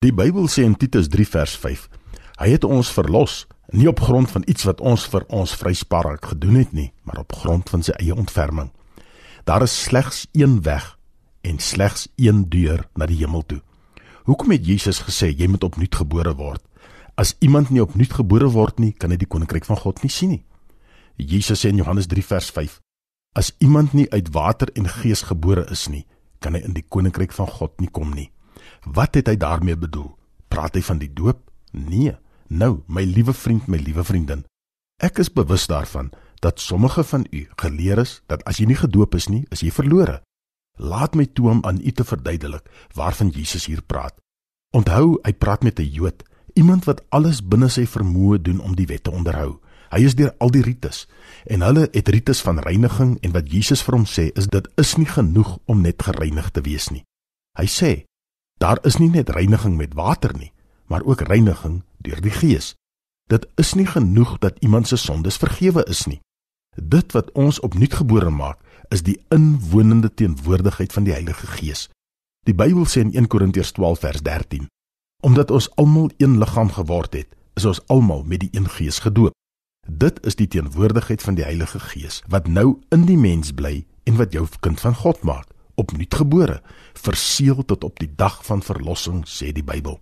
Die Bybel sê in Titus 3 vers 5: Hy het ons verlos nie op grond van iets wat ons vir ons vryspraak gedoen het nie, maar op grond van sy eie ontferming. Daar is slegs een weg en slegs een deur na die hemel toe. Hoekom het Jesus gesê jy moet opnuut gebore word? As iemand nie opnuut gebore word nie, kan hy die koninkryk van God nie sien nie. Jesus sê in Johannes 3 vers 5: As iemand nie uit water en gees gebore is nie, kan hy in die koninkryk van God nie kom nie. Wat het hy daarmee bedoel? Praat hy van die doop? Nee. Nou, my liewe vriend, my liewe vriendin, ek is bewus daarvan dat sommige van u geleer is dat as jy nie gedoop is nie, is jy verlore. Laat my toe om aan u te verduidelik waarvan Jesus hier praat. Onthou, hy praat met 'n Jood, iemand wat alles binne sy vermoë doen om die wet te onderhou. Hy is deur al die rites en hulle het rites van reiniging en wat Jesus vir hom sê is dit is nie genoeg om net gereinig te wees nie. Hy sê Daar is nie net reiniging met water nie, maar ook reiniging deur die Gees. Dit is nie genoeg dat iemand se sondes vergewe is nie. Dit wat ons opnuut gebore maak, is die inwonende teenwoordigheid van die Heilige Gees. Die Bybel sê in 1 Korintiërs 12 vers 13: Omdat ons almal een liggaam geword het, is ons almal met die een Gees gedoop. Dit is die teenwoordigheid van die Heilige Gees wat nou in die mens bly en wat jou kind van God maak opnuut gebore, verseël tot op die dag van verlossing, sê die Bybel.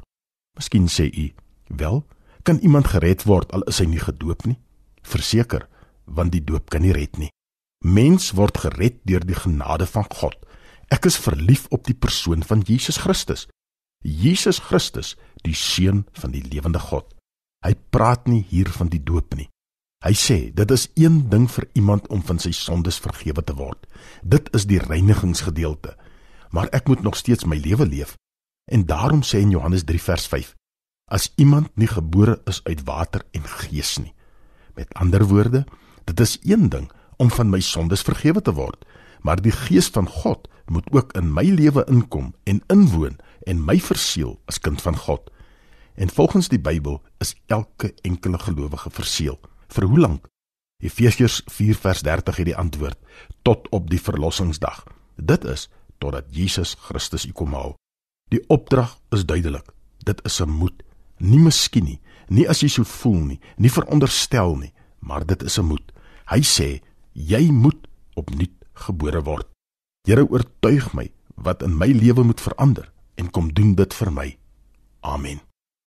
Miskien sê u, wel, kan iemand gered word al is hy nie gedoop nie? Verseker, want die doop kan nie red nie. Mens word gered deur die genade van God. Ek is verlief op die persoon van Jesus Christus. Jesus Christus, die seun van die lewende God. Hy praat nie hier van die doop nie. Hy sê dit is een ding vir iemand om van sy sondes vergewe te word. Dit is die reinigingsgedeelte. Maar ek moet nog steeds my lewe leef. En daarom sê in Johannes 3 vers 5: As iemand nie gebore is uit water en gees nie. Met ander woorde, dit is een ding om van my sondes vergewe te word, maar die gees van God moet ook in my lewe inkom en inwoon en my verseël as kind van God. En volgens die Bybel is elke enkele gelowige verseël. Vir hoe lank? Efesiërs 4 vers 30 het die antwoord: tot op die verlossingsdag. Dit is totdat Jesus Christus u kom haal. Die opdrag is duidelik. Dit is 'n moed, nie miskien nie, nie as jy so voel nie, nie veronderstel nie, maar dit is 'n moed. Hy sê jy moet opnuut gebore word. Here oortuig my wat in my lewe moet verander en kom doen dit vir my. Amen.